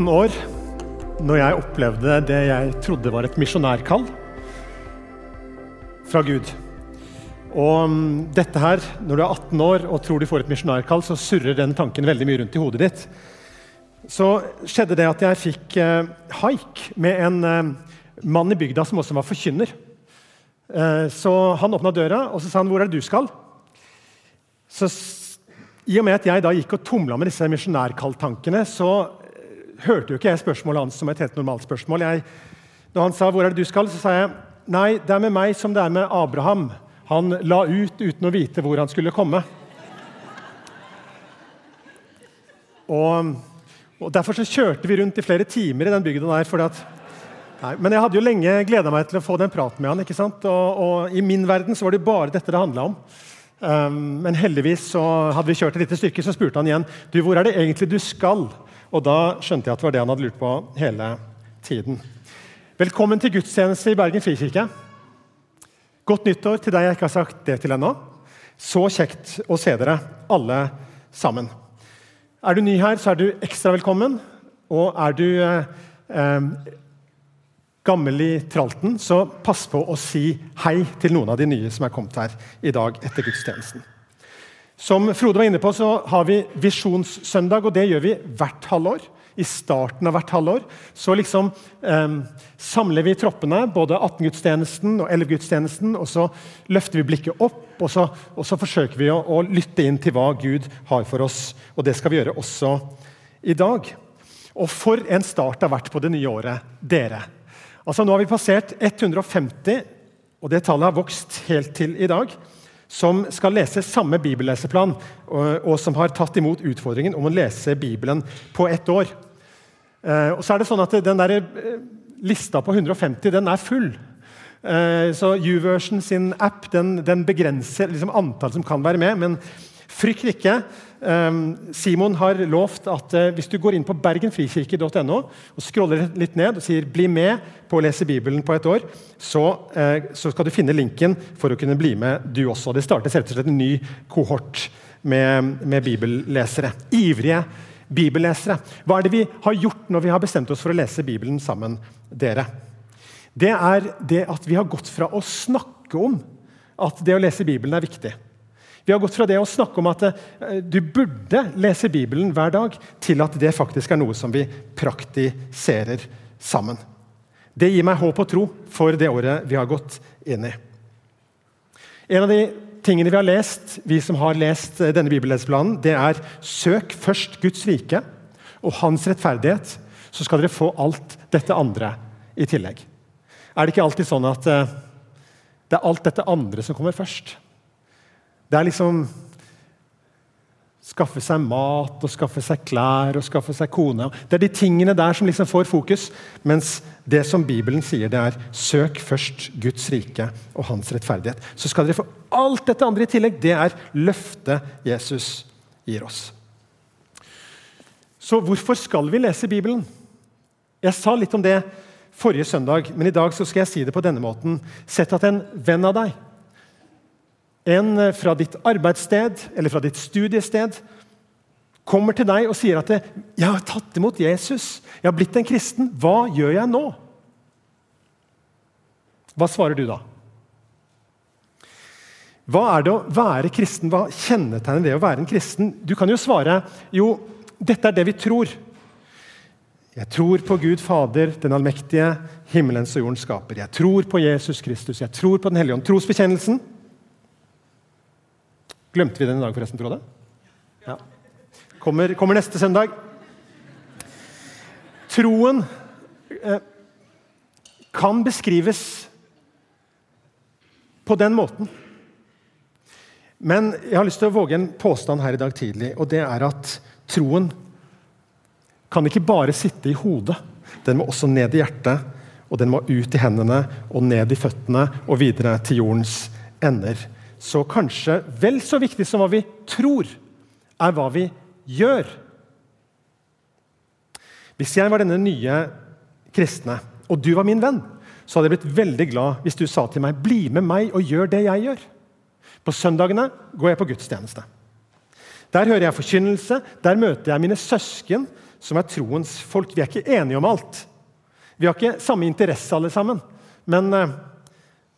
18 år når jeg opplevde det jeg trodde var et misjonærkall fra Gud. Og mm, dette her, Når du er 18 år og tror du får et misjonærkall, så surrer den tanken veldig mye rundt i hodet ditt. Så skjedde det at jeg fikk eh, haik med en eh, mann i bygda som også var forkynner. Eh, så Han åpna døra og så sa han, 'Hvor er det du skal?' Så I og med at jeg da gikk og tumla med disse misjonærkalltankene, så hørte jo ikke jeg spørsmålet hans som et helt normalt spørsmål. Jeg, når han sa 'Hvor er det du skal?', så sa jeg nei, det er med meg som det er med Abraham. Han la ut uten å vite hvor han skulle komme. Og, og Derfor så kjørte vi rundt i flere timer i den bygda der. fordi at Nei, men jeg hadde jo lenge gleda meg til å få den praten med han. ikke sant? Og, og, I min verden så var det bare dette det handla om. Um, men heldigvis så hadde vi kjørt et lite stykke, så spurte han igjen du, hvor er det egentlig du skal. Og da skjønte jeg at det var det han hadde lurt på hele tiden. Velkommen til gudstjeneste i Bergen frikirke. Godt nyttår til deg jeg ikke har sagt det til ennå. Så kjekt å se dere alle sammen. Er du ny her, så er du ekstra velkommen. Og er du eh, eh, gammel i tralten, så pass på å si hei til noen av de nye som er kommet her i dag etter gudstjenesten. Som Frode var inne på, så har vi Visjonssøndag, og det gjør vi hvert halvår. I starten av hvert halvår så liksom eh, samler vi troppene, både 18-gudstjenesten og 11-gudstjenesten, og så løfter vi blikket opp, og så, og så forsøker vi å, å, lytte inn til hva Gud har for oss. Og det skal vi gjøre også i dag. Og for en start det har vært på det nye året, dere. Altså Nå har vi passert 150, og det tallet har vokst helt til i dag som skal lese samme bibelleseplan, og, som har tatt imot utfordringen om å lese Bibelen på ett år. Eh, og så er det sånn at Den der, eh, lista på 150 den er full. Eh, så YouVersion sin app den, den begrenser liksom antall som kan være med. Men frykt ikke. Ehm, Simon har lovt at eh, hvis du går inn på bergenfrikirke.no og scroller litt ned og sier 'bli med på å lese Bibelen på et år', så, eh, så skal du finne linken for å kunne bli med, du også. Det startes rett og slett en ny kohort med, med bibellesere. Ivrige bibellesere. Hva er det vi har gjort når vi har bestemt oss for å lese Bibelen sammen, dere? Det er det at vi har gått fra å snakke om at det å lese Bibelen er viktig vi har gått fra det å snakke om at eh, du burde lese Bibelen hver dag, til at det faktisk er noe som vi praktiserer sammen. Det gir meg håp og tro for det året vi har gått inn i. En av de tingene vi har lest, vi som har lest eh, denne bibelledsplanen, det er søk først Guds rike og hans rettferdighet, så skal dere få alt dette andre i tillegg. Er det ikke alltid sånn at eh, det er alt dette andre som kommer først? Det er liksom Skaffe seg mat, og skaffe seg klær og skaffe seg kone. Det er de tingene der som liksom får fokus. Mens det som Bibelen sier, det er søk først Guds rike og hans rettferdighet. Så skal dere få alt dette andre i tillegg. Det er løftet Jesus gir oss. Så hvorfor skal vi lese Bibelen? Jeg sa litt om det forrige søndag, men i dag skal jeg si det på denne måten. Sett at en venn av deg en eh, fra ditt arbeidssted eller fra ditt studiested kommer til deg og sier at 'Jeg har tatt imot Jesus. Jeg har blitt en kristen. Hva gjør jeg nå?' Hva svarer du da? Hva er det å være kristen? Hva kjennetegner det å være en kristen? Du kan jo svare jo, dette er det vi tror. Jeg tror på Gud Fader, den allmektige, himmelens og jordens skaper. Jeg tror på Jesus Kristus. Jeg tror på Den hellige ånd. Trosbekjennelsen. Glemte vi den i dag, forresten, Frode? Ja. Kommer, kommer neste søndag. Troen eh, kan beskrives på den måten. Men jeg har lyst til å våge en påstand her i dag tidlig, og det er at troen kan ikke bare sitte i hodet. Den må også ned i hjertet, og den må ut i hendene og ned i føttene og videre til jordens ender så kanskje vel så viktig som hva vi tror, er hva vi gjør. Hvis jeg var denne nye kristne, og du var min venn, så hadde jeg blitt veldig glad hvis du sa til meg 'bli med meg og gjør det jeg gjør'. På søndagene går jeg på gudstjeneste. Der hører jeg forkynnelse, der møter jeg mine søsken som er troens folk. Vi er ikke enige om alt. Vi har ikke samme interesse, alle sammen. Men eh,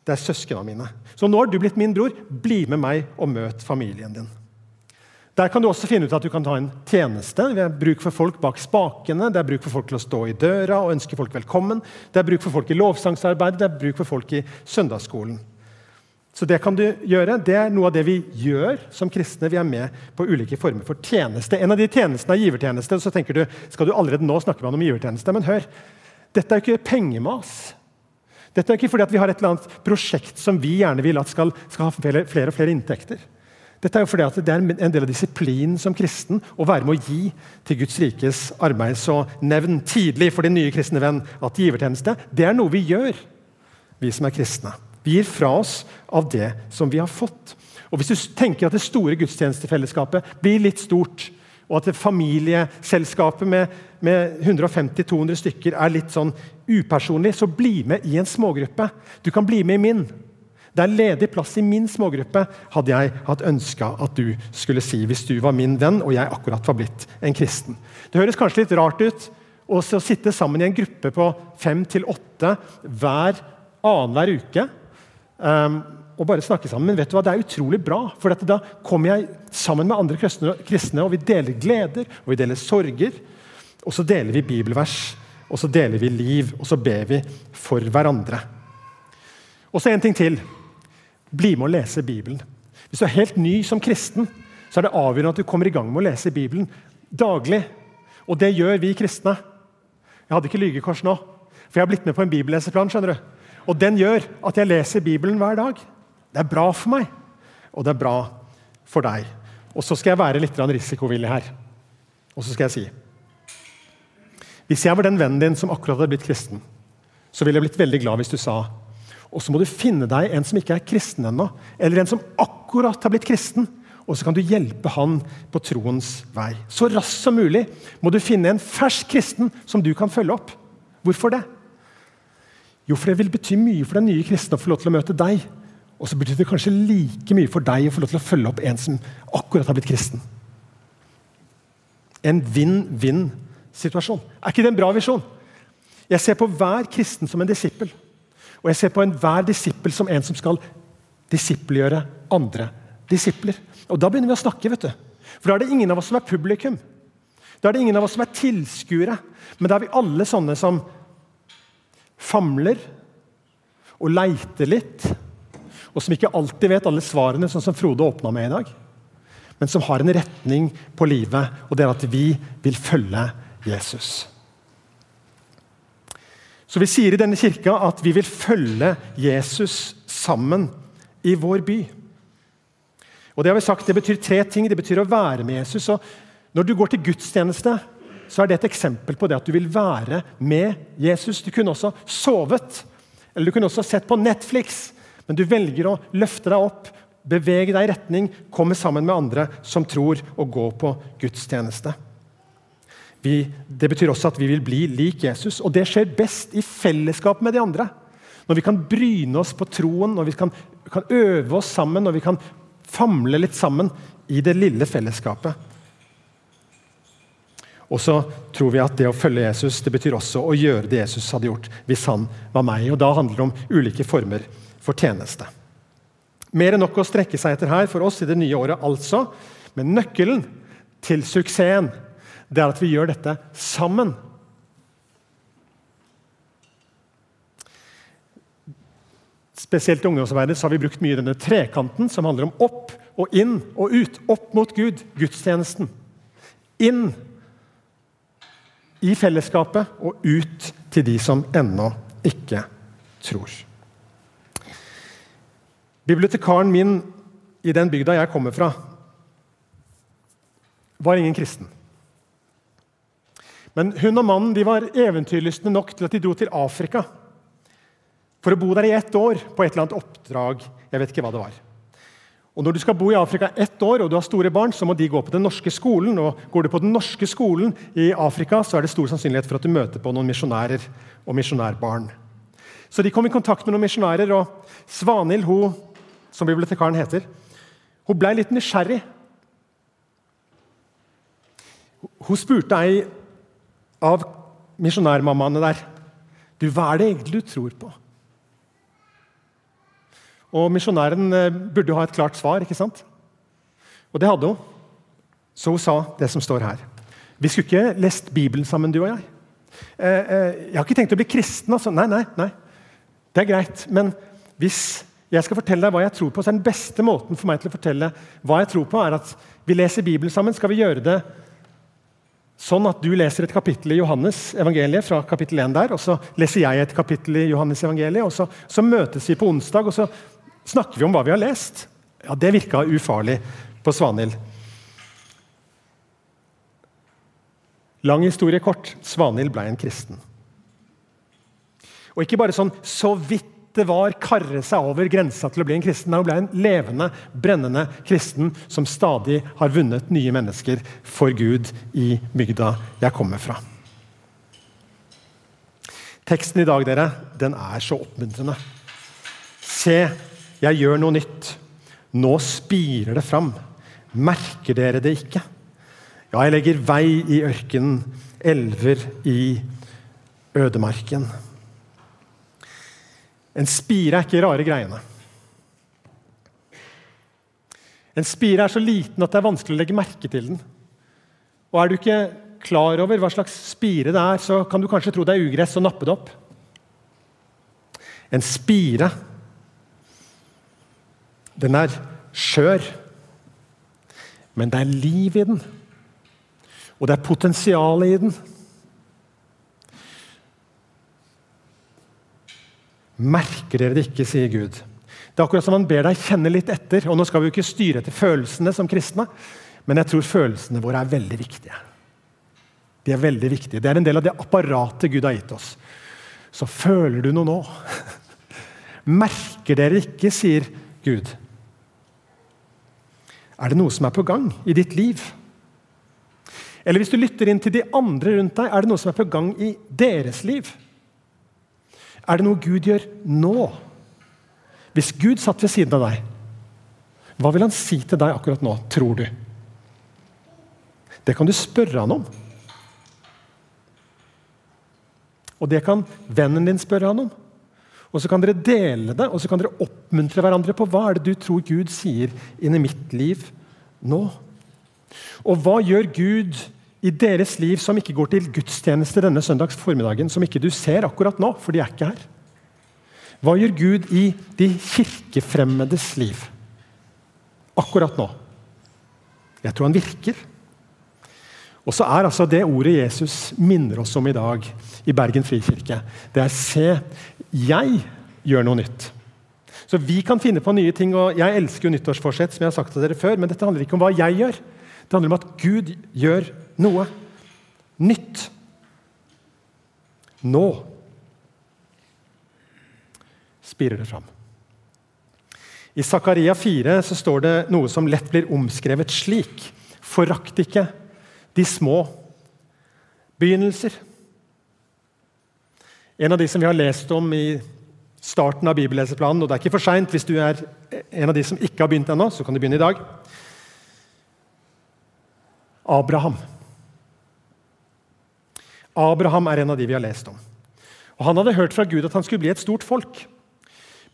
det er søsknene mine. Så nå har du blitt min bror. Bli med meg og møt familien din. Der kan du også finne ut at du kan ta en tjeneste. Vi har bruk for folk bak spakene, det er bruk for folk til å stå i døra og ønske folk velkommen. Det er bruk for folk i lovsangsarbeidet, det er bruk for folk i søndagsskolen. Så det kan du gjøre. Det er noe av det vi gjør som kristne. Vi er med på ulike former for tjeneste. En av de tjenestene er givertjeneste. Så tenker du, skal du allerede nå snakke med om givertjeneste? Men hør, dette er jo ikke pengemas. Dette er ikke fordi vi har et eller annet prosjekt som vi gjerne vil at skal, skal ha flere, og flere inntekter. Dette er jo fordi Det er en del av disiplinen som kristen å være med å gi til Guds rikes arbeid. Så nevn tidlig for din nye kristne venn at givertjeneste det er noe vi gjør, vi som er kristne. Vi gir fra oss av det som vi har fått. Og Hvis du tenker at det store gudstjenestefellesskapet blir litt stort, og at familieselskapet med, med 150-200 stykker er litt sånn upersonlig, så bli med i en smågruppe. Du kan bli med i min. Det er ledig plass i min smågruppe, hadde jeg hatt ønska at du skulle si hvis du var min venn og jeg akkurat var blitt en kristen. Det høres kanskje litt rart ut å sitte sammen i en gruppe på fem til åtte hver annenhver uke um, og bare snakke sammen. Men vet du hva, det er utrolig bra, for da kommer jeg sammen med andre kristne, og vi deler gleder og vi deler sorger. Og så deler vi bibelvers, og så deler vi liv, og så ber vi for hverandre. Og så en ting til. Bli med å lese Bibelen. Hvis du er helt ny som kristen, så er det avgjørende at du kommer i gang med å lese Bibelen daglig. Og det gjør vi kristne. Jeg hadde ikke lygekors nå, for jeg har blitt med på en bibelleseplan. skjønner du. Og den gjør at jeg leser Bibelen hver dag. Det er bra for meg, og det er bra for deg. Og så skal jeg være litt risikovillig her. Og så skal jeg si Hvis jeg var den vennen din som akkurat hadde blitt kristen, så ville jeg blitt veldig glad hvis du sa og så må du finne deg en som ikke er kristen ennå, eller en som akkurat har blitt kristen. Og så kan du hjelpe han på troens vei. Så raskt som mulig må du finne en fersk kristen som du kan følge opp. Hvorfor det? Jo, for det vil bety mye for den nye kristne å få lov til å møte deg. Og så betyr det kanskje like mye for deg å få lov til å følge opp en som akkurat har blitt kristen. En vinn-vinn-situasjon. Er ikke det en bra visjon? Jeg ser på hver kristen som en disippel. Og jeg ser på enhver disippel som en som skal disippelgjøre andre disipler. Og Da begynner vi å snakke. vet du. For Da er det ingen av oss som er publikum. Da er det ingen av oss som er tilskuere. Men da er vi alle sånne som famler og leiter litt. Og som ikke alltid vet alle svarene, sånn som Frode åpna med i dag. Men som har en retning på livet, og det er at vi vil følge Jesus. Så Vi sier i denne kirka at vi vil følge Jesus sammen i vår by. Og Det har vi sagt, det betyr tre ting. Det betyr å være med Jesus. og Når du går til gudstjeneste, så er det et eksempel på det at du vil være med Jesus. Du kunne også sovet, eller du kunne også sett på Netflix, men du velger å løfte deg opp, bevege deg i retning, komme sammen med andre som tror, og gå på gudstjeneste. Vi, det betyr også at vi vil bli lik Jesus. Og det skjer best i fellesskap med de andre. Når vi kan bryne oss på troen, når vi kan, kan øve oss sammen, når vi kan famle litt sammen i det lille fellesskapet. Og så tror vi at det å følge Jesus det betyr også å gjøre det Jesus hadde gjort hvis han var meg. Og Da handler det om ulike former for tjeneste. Mer enn nok å strekke seg etter her for oss i det nye året, altså. Men nøkkelen til suksessen det er at vi gjør dette sammen. Spesielt i ungdomsarbeidet har vi brukt mye denne trekanten, som handler om opp og inn og ut. Opp mot Gud, gudstjenesten. Inn i fellesskapet og ut til de som ennå ikke tror. Bibliotekaren min i den bygda jeg kommer fra, var ingen kristen. Men hun og mannen de var eventyrlystne nok til at de dro til Afrika for å bo der i ett år på et eller annet oppdrag. Jeg vet ikke hva det var. Og Når du skal bo i Afrika ett år og du har store barn, så må de gå på den norske skolen. og Går du på den norske skolen i Afrika, så er det stor sannsynlighet for at du møter på noen misjonærer og misjonærbarn. Så de kom i kontakt med noen misjonærer, og Svanhild, hun, som bibliotekaren heter, hun ble litt nysgjerrig. Hun spurte ei av misjonærmammaene der. Du, hva er det egentlig du tror på? Og misjonæren burde burde ha et klart svar, ikke sant? Og det hadde hun. Så hun sa det som står her. Vi skulle ikke lest Bibelen sammen, du og jeg. Eh, eh, jeg har ikke tenkt å bli kristen. altså. Nei, nei, nei. Det er greit. Men hvis jeg skal fortelle deg hva jeg tror på, så den beste måten for meg til å fortelle hva jeg tror på, er at vi leser Bibelen sammen. Skal vi gjøre det sånn at du leser et kapittel i Johannes evangeliet, fra kapittel 1 der, og så leser jeg et kapittel i Johannes evangeliet, og så, så møtes vi på onsdag og så snakker vi om hva vi har lest. Ja, Det virka ufarlig på Svanhild. Lang historie kort. Svanhild ble en kristen. Og ikke bare sånn så vidt det var karre seg over grensa til å bli en kristen. Hun ble en levende, brennende kristen som stadig har vunnet nye mennesker for Gud i bygda jeg kommer fra. Teksten i dag dere, den er så oppmuntrende. Se, jeg gjør noe nytt. Nå spirer det fram. Merker dere det ikke? Ja, jeg legger vei i ørkenen, elver i ødemarken. En spire er ikke rare greiene. En spire er så liten at det er vanskelig å legge merke til den. Og Er du ikke klar over hva slags spire det er, så kan du kanskje tro det er ugress og nappe det opp. En spire den er skjør, men det er liv i den. Og det er potensial i den. Merker dere det ikke, sier Gud. Det er akkurat som han ber deg kjenne litt etter. og Nå skal vi jo ikke styre etter følelsene som kristne, men jeg tror følelsene våre er veldig viktige. De er veldig viktige. Det er en del av det apparatet Gud har gitt oss. Så føler du noe nå. Merker dere ikke, sier Gud. Er det noe som er på gang i ditt liv? Eller hvis du lytter inn til de andre rundt deg, er det noe som er på gang i deres liv? Er det noe Gud gjør nå? Hvis Gud satt ved siden av deg, hva vil han si til deg akkurat nå, tror du? Det kan du spørre han om. Og det kan vennen din spørre han om. Og Så kan dere dele det og så kan dere oppmuntre hverandre på hva er det du tror Gud sier inni mitt liv nå. Og hva gjør Gud i deres liv som ikke går til gudstjeneste denne søndags formiddagen, som ikke du ser akkurat nå, for de er ikke her? Hva gjør Gud i de kirkefremmedes liv akkurat nå? Jeg tror han virker. Og så er altså det ordet Jesus minner oss om i dag i Bergen frikirke, det er 'se, jeg gjør noe nytt'. Så Vi kan finne på nye ting, og jeg elsker jo nyttårsforsett, som jeg har sagt til dere før, men dette handler ikke om hva jeg gjør. Det handler om at Gud gjør noe nytt. Nå spirer det fram. I Zakaria 4 så står det noe som lett blir omskrevet slik. Forakt ikke de små begynnelser. En av de som vi har lest om i starten av bibelleseplanen, og det er ikke for seint hvis du er en av de som ikke har begynt ennå, så kan du begynne i dag. Abraham. Abraham er en av de vi har lest om. Og Han hadde hørt fra Gud at han skulle bli et stort folk.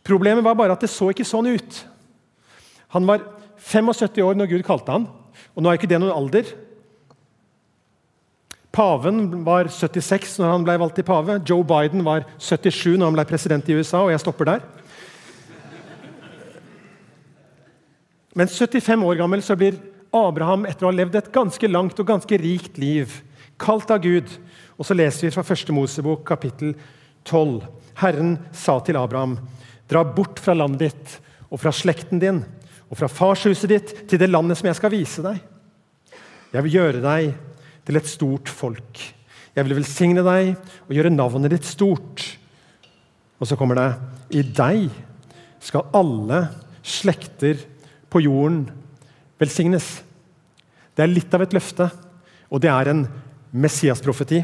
Problemet var bare at det så ikke sånn ut. Han var 75 år når Gud kalte han, og nå er ikke det noen alder. Paven var 76 når han ble valgt til pave. Joe Biden var 77 når han ble president i USA, og jeg stopper der. Men 75 år gammel så blir Abraham, etter å ha levd et ganske langt og ganske rikt liv, kalt av Gud. Og så leser vi fra 1. Mosebok kapittel 12. Herren sa til Abraham.: Dra bort fra landet ditt og fra slekten din og fra farshuset ditt til det landet som jeg skal vise deg. Jeg vil gjøre deg til et stort folk. Jeg vil velsigne deg og gjøre navnet ditt stort. Og så kommer det I deg skal alle slekter på jorden velsignes. Det er litt av et løfte, og det er en Messias-profeti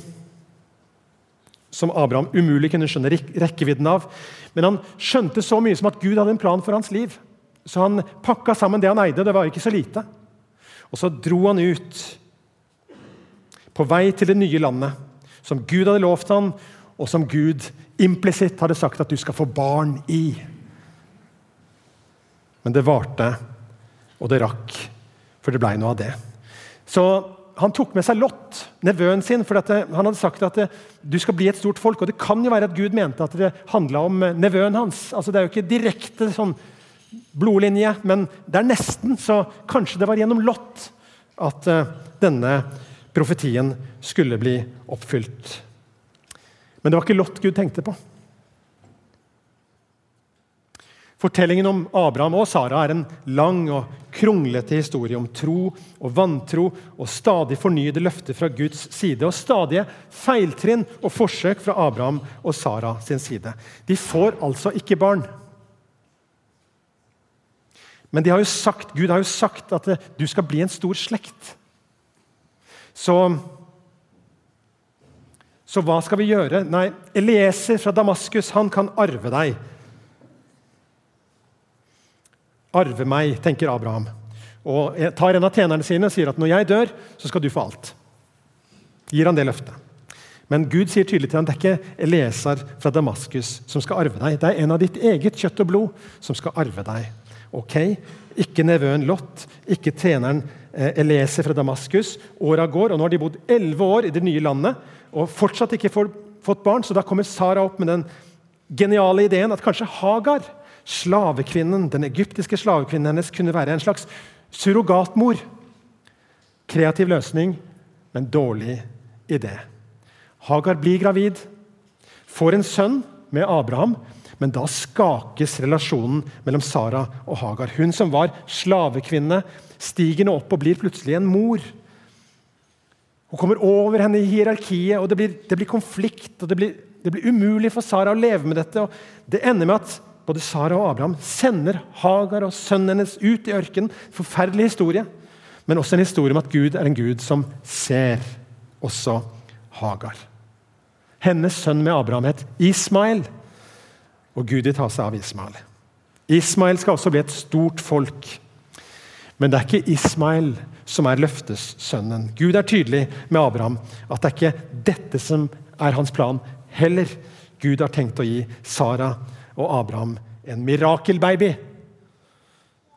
som Abraham umulig kunne skjønne rekkevidden av. Men han skjønte så mye som at Gud hadde en plan for hans liv. Så han pakka sammen det han eide. Det var ikke så lite. Og så dro han ut på vei til det nye landet, som Gud hadde lovt han, og som Gud implisitt hadde sagt at du skal få barn i. Men det varte, og det rakk, for det blei noe av det. Så han tok med seg Lot, nevøen sin, for han hadde sagt at det, du skal bli et stort folk. og Det kan jo være at Gud mente at det handla om nevøen hans. Altså, det er jo ikke direkte sånn blodlinje, men det er nesten. Så kanskje det var gjennom Lot at uh, denne profetien skulle bli oppfylt. Men det var ikke Lot Gud tenkte på. Fortellingen om Abraham og Sara er en lang og kronglete historie om tro og vantro og stadig fornyede løfter fra Guds side og stadige feiltrinn og forsøk fra Abraham og Sara sin side. De får altså ikke barn. Men har sagt, Gud har jo sagt at du skal bli en stor slekt. Så, så hva skal vi gjøre? Nei, Elieser fra Damaskus han kan arve deg. Arve meg, tenker Abraham. Og tar en av tjenerne sine og sier at når jeg dør, så skal du få alt. Gir han det løftet. Men Gud sier tydelig til ham det er ikke Elieser fra Damaskus som skal arve deg. Det er en av ditt eget kjøtt og blod som skal arve deg. Ok, Ikke nevøen Lot, ikke tjeneren Eleser fra Damaskus. Åra går, og nå har de bodd elleve år i det nye landet og fortsatt ikke fått barn. Så da kommer Sara opp med den geniale ideen at kanskje Hagar, slavekvinnen, den egyptiske slavekvinnen hennes, kunne være en slags surrogatmor. Kreativ løsning, men dårlig idé. Hagar blir gravid, får en sønn med Abraham, men da skakes relasjonen mellom Sara og Hagar. Hun som var slavekvinne, stiger nå opp og blir plutselig en mor. Hun kommer over henne i hierarkiet, og det blir, det blir konflikt. og det blir, det blir, umulig for Sara å leve med dette. og Det ender med at både Sara og Abraham sender Hagar og sønnen hennes ut i ørkenen. Forferdelig historie, men også en historie om at Gud er en Gud som ser også Hagar. Hennes sønn med Abraham het Ismael og Gud vil ta seg av Ismael. Ismael skal også bli et stort folk. Men det er ikke Ismael som er løftessønnen. Gud er tydelig med Abraham at det er ikke dette som er hans plan heller. Gud har tenkt å gi Sara og Abraham en mirakelbaby.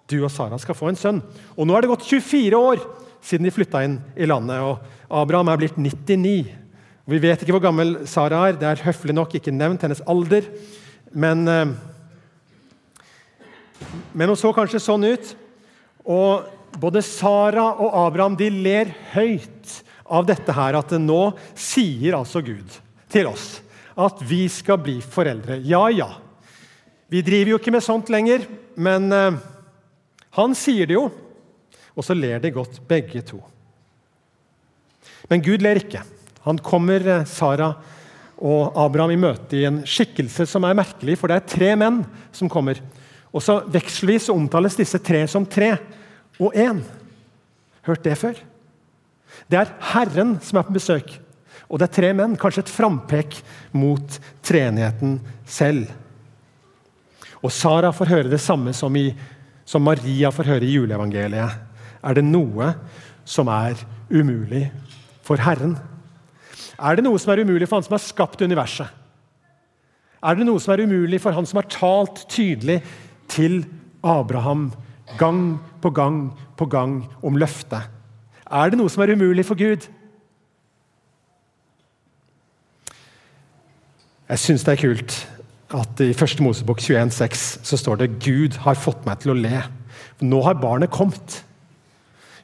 Du og Sara skal få en sønn. Og Nå er det gått 24 år siden de flytta inn i landet. og Abraham er blitt 99. Og vi vet ikke hvor gammel Sara er. Det er høflig nok ikke nevnt hennes alder. Men, eh, men hun så kanskje sånn ut. Og både Sara og Abraham de ler høyt av dette her, at nå sier altså Gud til oss at vi skal bli foreldre. Ja, ja. Vi driver jo ikke med sånt lenger, men uh, han sier det jo. Og så ler de godt, begge to. Men Gud ler ikke. Han kommer uh, Sara og Abraham i møte i en skikkelse som er merkelig, for det er tre menn som kommer. Og så Vekselvis omtales disse tre som tre og én. Hørt det før? Det er Herren som er på besøk, og det er tre menn. Kanskje et frampek mot treenigheten selv. Og Sara får høre det samme som, i, som Maria får høre i juleevangeliet. Er det noe som er umulig for Herren? Er det noe som er umulig for han som har skapt universet? Er det noe som er umulig for han som har talt tydelig til Abraham gang på gang på gang om løftet? Er det noe som er umulig for Gud? Jeg syns det er kult at i 1. Mosebok 21,6 så står det Gud har fått meg til å le. Nå har barnet kommet.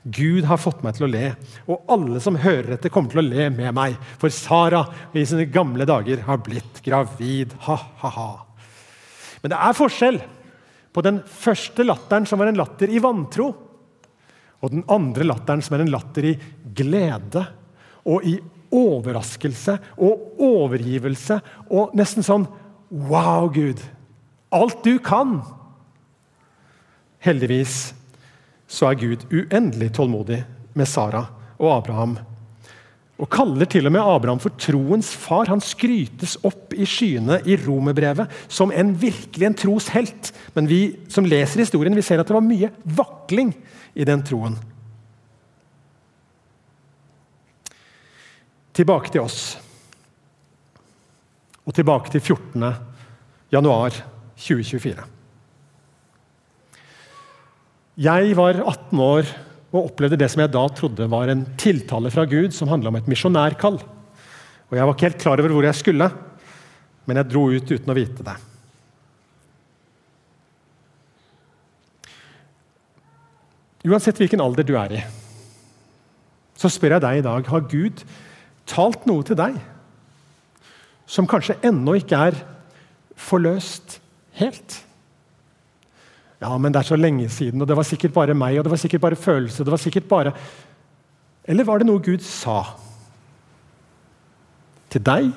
Gud har fått meg til å le, og alle som hører etter, kommer til å le med meg. For Sara i sine gamle dager har blitt gravid. Ha-ha-ha. Men det er forskjell på den første latteren, som var en latter i vantro, og den andre latteren, som er en latter i glede og i overraskelse og overgivelse og nesten sånn Wow, Gud! Alt du kan! Heldigvis så er Gud uendelig tålmodig med Sara og Abraham. Og kaller til og med Abraham for troens far. Han skrytes opp i skyene i romerbrevet som en virkelig en troshelt. Men vi som leser historien, vi ser at det var mye vakling i den troen. Tilbake til oss. Og tilbake til 14. januar 2024. Jeg var 18 år og opplevde det som jeg da trodde var en tiltale fra Gud som handla om et misjonærkall. Og Jeg var ikke helt klar over hvor jeg skulle, men jeg dro ut uten å vite det. Uansett hvilken alder du er i, så spør jeg deg i dag har Gud talt noe til deg som kanskje ennå ikke er forløst helt. Ja, men det er så lenge siden, og det var sikkert bare meg, og det var sikkert bare følelse. det var sikkert bare... Eller var det noe Gud sa? Til deg?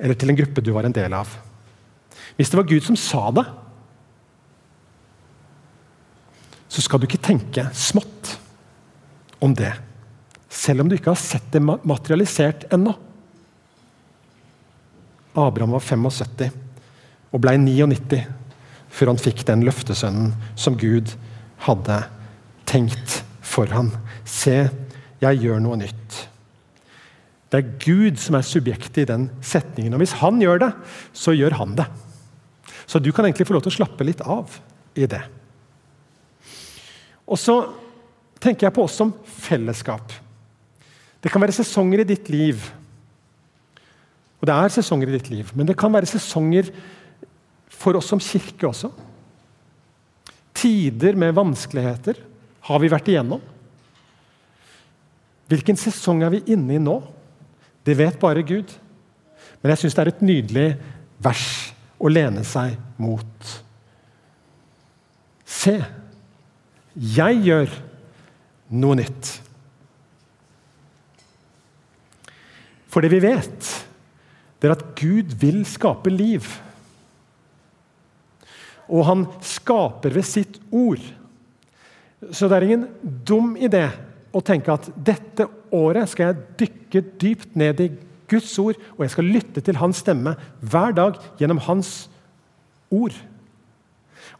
Eller til en gruppe du var en del av? Hvis det var Gud som sa det, så skal du ikke tenke smått om det. Selv om du ikke har sett det materialisert ennå. Abraham var 75 og ble 99 før han fikk den løftesønnen som Gud hadde tenkt for ham. Se, jeg gjør noe nytt. Det er Gud som er subjektet i den setningen. og Hvis han gjør det, så gjør han det. Så du kan egentlig få lov til å slappe litt av i det. Og så tenker jeg på oss som fellesskap. Det kan være sesonger i ditt liv. Og det er sesonger i ditt liv, men det kan være sesonger for oss som kirke også. Tider med vanskeligheter har vi vært igjennom. Hvilken sesong er vi inne i nå? Det vet bare Gud. Men jeg syns det er et nydelig vers å lene seg mot. Se, jeg gjør noe nytt. For det vi vet, det er at Gud vil skape liv og han skaper ved sitt ord. Så det er ingen dum idé å tenke at dette året skal jeg dykke dypt ned i Guds ord, og jeg skal lytte til hans stemme hver dag gjennom hans ord.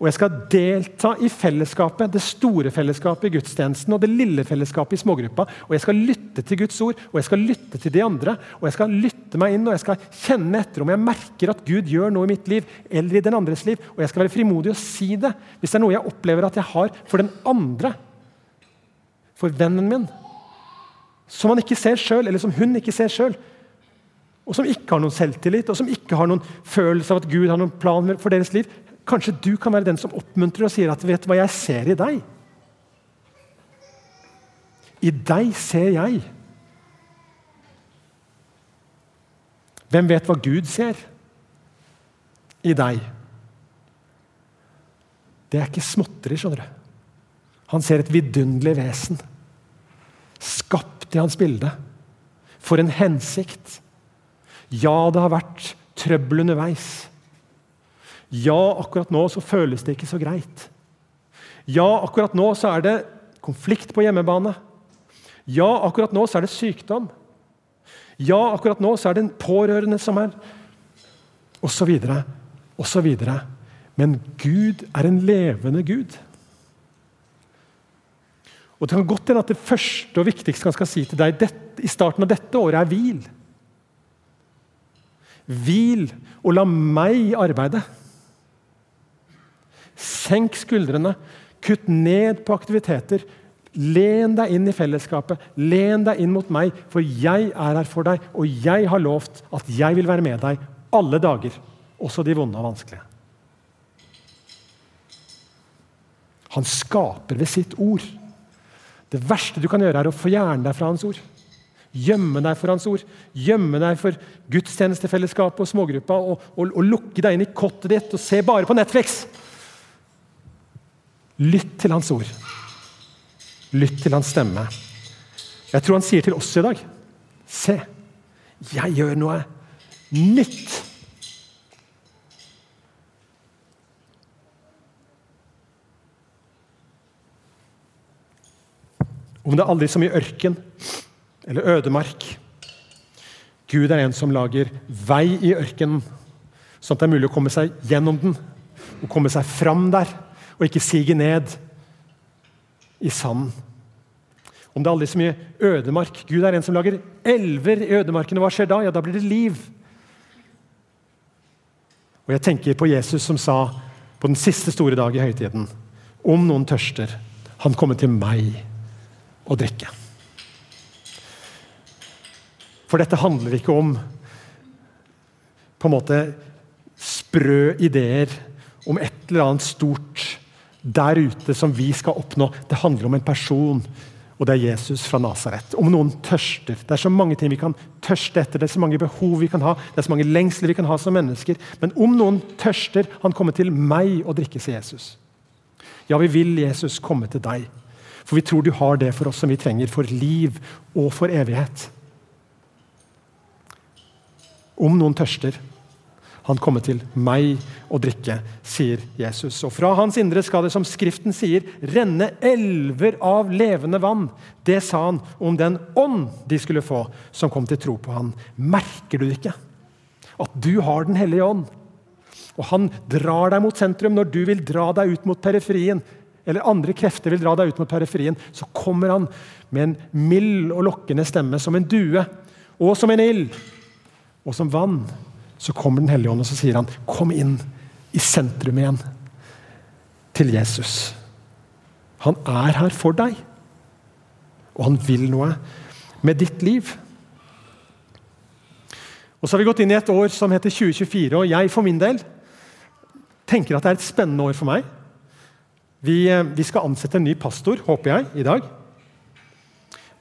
Og jeg skal delta i fellesskapet, det store fellesskapet i gudstjenesten og det lille fellesskapet i smågruppa. Og jeg skal lytte til Guds ord og jeg skal lytte til de andre. Og jeg skal lytte meg inn og jeg skal kjenne etter om jeg merker at Gud gjør noe i mitt liv eller i den andres liv. Og jeg skal være frimodig og si det hvis det er noe jeg opplever at jeg har for den andre. For vennen min. Som han ikke ser sjøl, eller som hun ikke ser sjøl. Og som ikke har noen selvtillit og som ikke har noen følelse av at Gud har noen plan for deres liv. Kanskje du kan være den som oppmuntrer og sier at 'vet hva jeg ser i deg'? I deg ser jeg. Hvem vet hva Gud ser i deg? Det er ikke småtteri, skjønner du. Han ser et vidunderlig vesen. Skapt i hans bilde. For en hensikt. Ja, det har vært trøbbel underveis. Ja, akkurat nå så føles det ikke så greit. Ja, akkurat nå så er det konflikt på hjemmebane. Ja, akkurat nå så er det sykdom. Ja, akkurat nå så er det en pårørende som er Og så videre, og så videre. Men Gud er en levende Gud. Og Det kan godt hende at det første og viktigste han skal si til deg dette, i starten av dette året, er hvil. Hvil og la meg arbeide. Senk skuldrene. Kutt ned på aktiviteter. Len deg inn i fellesskapet. Len deg inn mot meg, for jeg er her for deg, og jeg har lovt at jeg vil være med deg alle dager, også de vonde og vanskelige. Han skaper ved sitt ord. Det verste du kan gjøre, er å fjerne deg fra hans ord. Gjemme deg for hans ord. Gjemme deg for gudstjenestefellesskapet og smågruppa. Og, og, og lukke deg inn i kottet ditt og se bare på Netflix. Lytt til hans ord. Lytt til hans stemme. Jeg tror han sier til oss i dag Se, jeg gjør noe nytt. Om det er aldri så mye ørken eller ødemark. Gud er en som lager vei i ørkenen, sånn at det er mulig å komme seg gjennom den og komme seg fram der og ikke sige ned i sanden. Om det er aldri så mye ødemark. Gud er en som lager elver i ødemarken. og Hva skjer da? Ja, da blir det liv. Og Jeg tenker på Jesus som sa på den siste store dag i høytiden Om noen tørster, han kommer til meg og drikke. For dette handler ikke om på en måte sprø ideer om et eller annet stort der ute som vi skal oppnå. Det handler om en person, og det er Jesus fra Nasaret. Om noen tørster. Det er så mange ting vi kan tørste etter, det er så mange behov vi kan ha, det er så mange lengsler vi kan ha som mennesker. Men om noen tørster, han kommer til meg og drikkes i Jesus. Ja, vi vil Jesus komme til deg. For vi tror du har det for oss som vi trenger for liv og for evighet. Om noen tørster, han kommer til meg å drikke, sier Jesus. Og fra hans indre skal det, som Skriften sier, renne elver av levende vann. Det sa han om den ånd de skulle få, som kom til tro på han. Merker du ikke at du har Den hellige ånd? Og han drar deg mot sentrum når du vil dra deg ut mot periferien. Eller andre krefter vil dra deg ut mot periferien. Så kommer han med en mild og lokkende stemme, som en due og som en ild og som vann så kommer Den hellige ånd og så sier han, 'Kom inn i sentrum igjen til Jesus'. Han er her for deg, og han vil noe med ditt liv. Og Så har vi gått inn i et år som heter 2024, og jeg for min del tenker at det er et spennende år for meg. Vi, eh, vi skal ansette en ny pastor, håper jeg, i dag.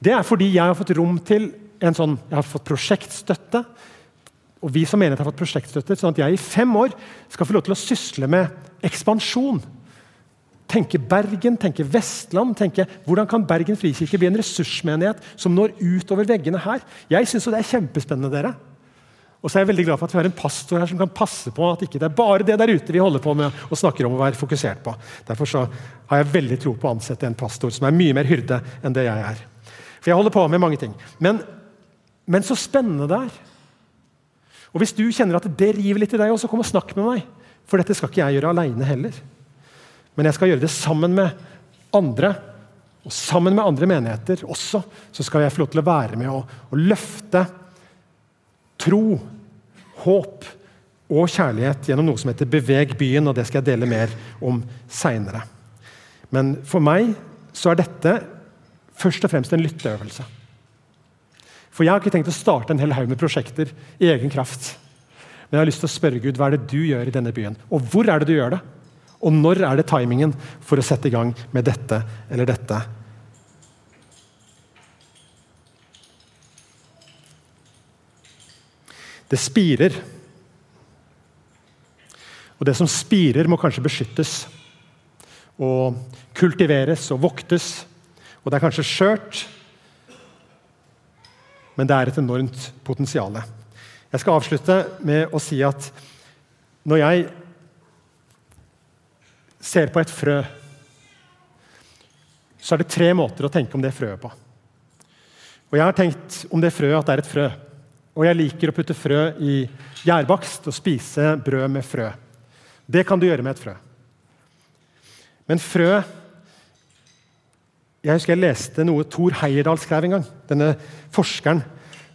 Det er fordi jeg har fått rom til en sånn, jeg har fått prosjektstøtte og vi som menighet har fått prosjektstøtte, sånn at jeg i fem år skal få lov til å sysle med ekspansjon. Tenke Bergen, tenke Vestland. tenke Hvordan kan Bergen frikirke bli en ressursmenighet som når utover veggene her? Jeg syns det er kjempespennende. dere. Og så er jeg veldig glad for at vi har en pastor her som kan passe på at ikke det er bare det der ute vi holder på med og snakker om å være fokusert på. Derfor så har jeg veldig tro på å ansette en pastor som er mye mer hyrde enn det jeg er. For jeg holder på med mange ting. Men, men så spennende det er. Og Hvis du kjenner at det river litt i deg, så kom og snakk med meg. For dette skal ikke jeg gjøre aleine heller. Men jeg skal gjøre det sammen med andre. Og sammen med andre menigheter også så skal jeg få lov til å være med og, og løfte tro, håp og kjærlighet gjennom noe som heter Beveg byen. og Det skal jeg dele mer om seinere. Men for meg så er dette først og fremst en lytteøvelse. For jeg har ikke tenkt å starte en hel haug med prosjekter i egen kraft. Men jeg har lyst til å spørre Gud hva er det du gjør i denne byen, og hvor er det du gjør det? Og når er det timingen for å sette i gang med dette eller dette? Det spirer. Og det som spirer, må kanskje beskyttes og kultiveres og voktes. Og det er kanskje skjørt, men det er et enormt potensial. Jeg skal avslutte med å si at når jeg ser på et frø, så er det tre måter å tenke om det frøet på. Og Jeg har tenkt om det frøet at det er et frø. Og jeg liker å putte frø i gjærbakst og spise brød med frø. Det kan du gjøre med et frø. Men frø jeg husker jeg leste noe Thor Heyerdahl skrev en gang. Denne forskeren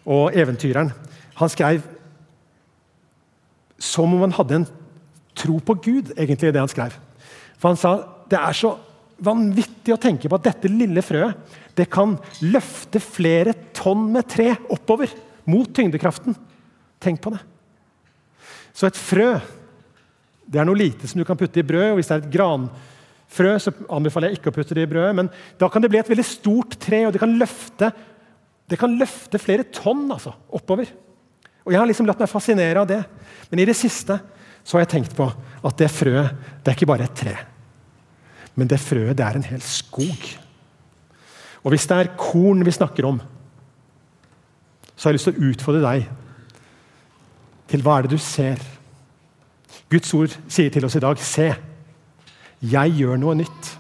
og eventyreren. Han skrev som om han hadde en tro på Gud, egentlig, det han skrev. For han sa det er så vanvittig å tenke på at dette lille frøet det kan løfte flere tonn med tre oppover mot tyngdekraften. Tenk på det. Så et frø det er noe lite som du kan putte i brød. og Hvis det er et gran frø, så anbefaler jeg ikke å putte det i brødet. Men da kan det bli et veldig stort tre, og det kan løfte, det kan løfte flere tonn altså, oppover. Og Jeg har liksom latt meg fascinere av det. Men i det siste så har jeg tenkt på at det frøet det er ikke bare et tre. Men det frøet det er en hel skog. Og hvis det er korn vi snakker om, så har jeg lyst til å utfordre deg til hva er det du ser? Guds ord sier til oss i dag se. 'Jeg gjør noe nytt'.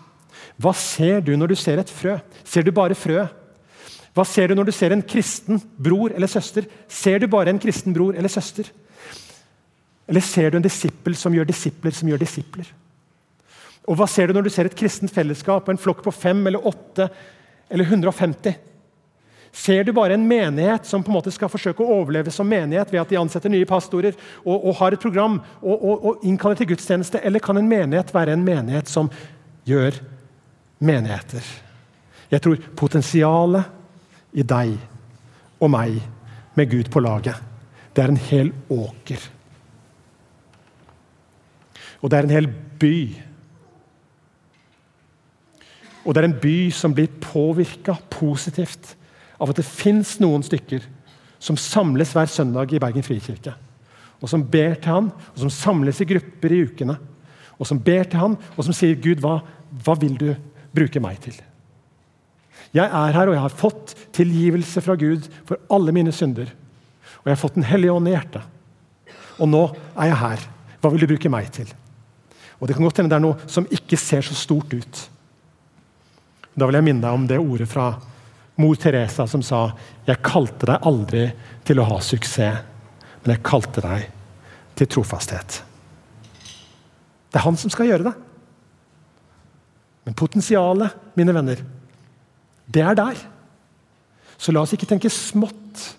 Hva ser du når du ser et frø? Ser du bare frøet? Hva ser du når du ser en kristen bror eller søster? Ser du bare en kristen bror eller søster? Eller ser du en disippel som gjør disipler som gjør disipler? Og hva ser du når du ser et kristent fellesskap, en flokk på fem eller åtte eller 150? Ser du bare en menighet som på en måte skal forsøke å overleve som menighet ved at de ansetter nye pastorer og, og har et program og, og, og, innkaller til gudstjeneste, eller kan en menighet være en menighet som gjør menigheter? Jeg tror potensialet i deg og meg med Gud på laget, det er en hel åker. Og det er en hel by. Og det er en by som blir påvirka positivt av at det fins noen stykker som samles hver søndag i Bergen frikirke. Og som ber til han, og som samles i grupper i ukene. Og som ber til han, og som sier, 'Gud, hva, hva vil du bruke meg til?' Jeg er her, og jeg har fått tilgivelse fra Gud for alle mine synder. Og jeg har fått Den hellige ånd i hjertet. Og nå er jeg her. Hva vil du bruke meg til? Og Det kan godt hende det er noe som ikke ser så stort ut. Da vil jeg minne deg om det ordet fra mor Teresa som sa 'Jeg kalte deg aldri til å ha suksess, men jeg kalte deg til trofasthet'. Det er han som skal gjøre det. Men potensialet, mine venner, det er der. Så la oss ikke tenke smått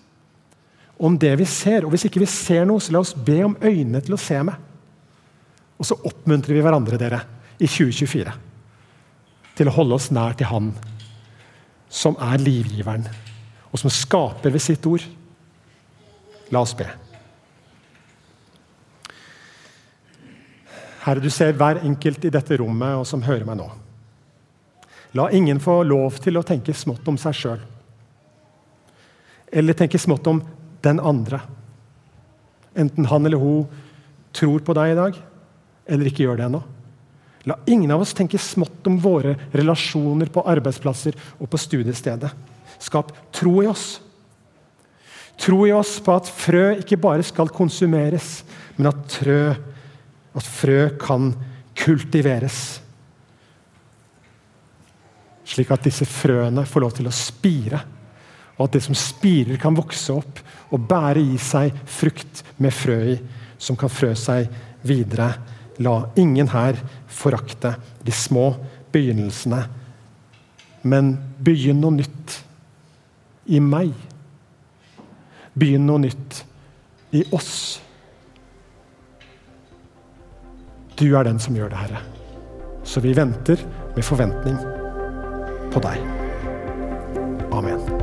om det vi ser. Og hvis ikke vi ser noe, så la oss be om øynene til å se med. Og så oppmuntrer vi hverandre dere i 2024 til å holde oss nær til Han som er livgiveren, og som skaper ved sitt ord. La oss be. Herre, du ser hver enkelt i dette rommet og som hører meg nå. La ingen få lov til å tenke smått om seg sjøl. Eller tenke smått om den andre. Enten han eller hun tror på deg i dag, eller ikke gjør det ennå. La ingen av oss tenke smått om våre relasjoner på arbeidsplasser og på studiestedet. Skap tro i oss. Tro i oss på at frø ikke bare skal konsumeres, men at, trø, at frø kan kultiveres. Slik at disse frøene får lov til å spire, og at det som spirer, kan vokse opp og bære i seg frukt med frø i, som kan frø seg videre La ingen her forakte de små begynnelsene, men begynn noe nytt i meg. Begynn noe nytt i oss. Du er den som gjør det, Herre. Så vi venter med forventning på deg. Amen.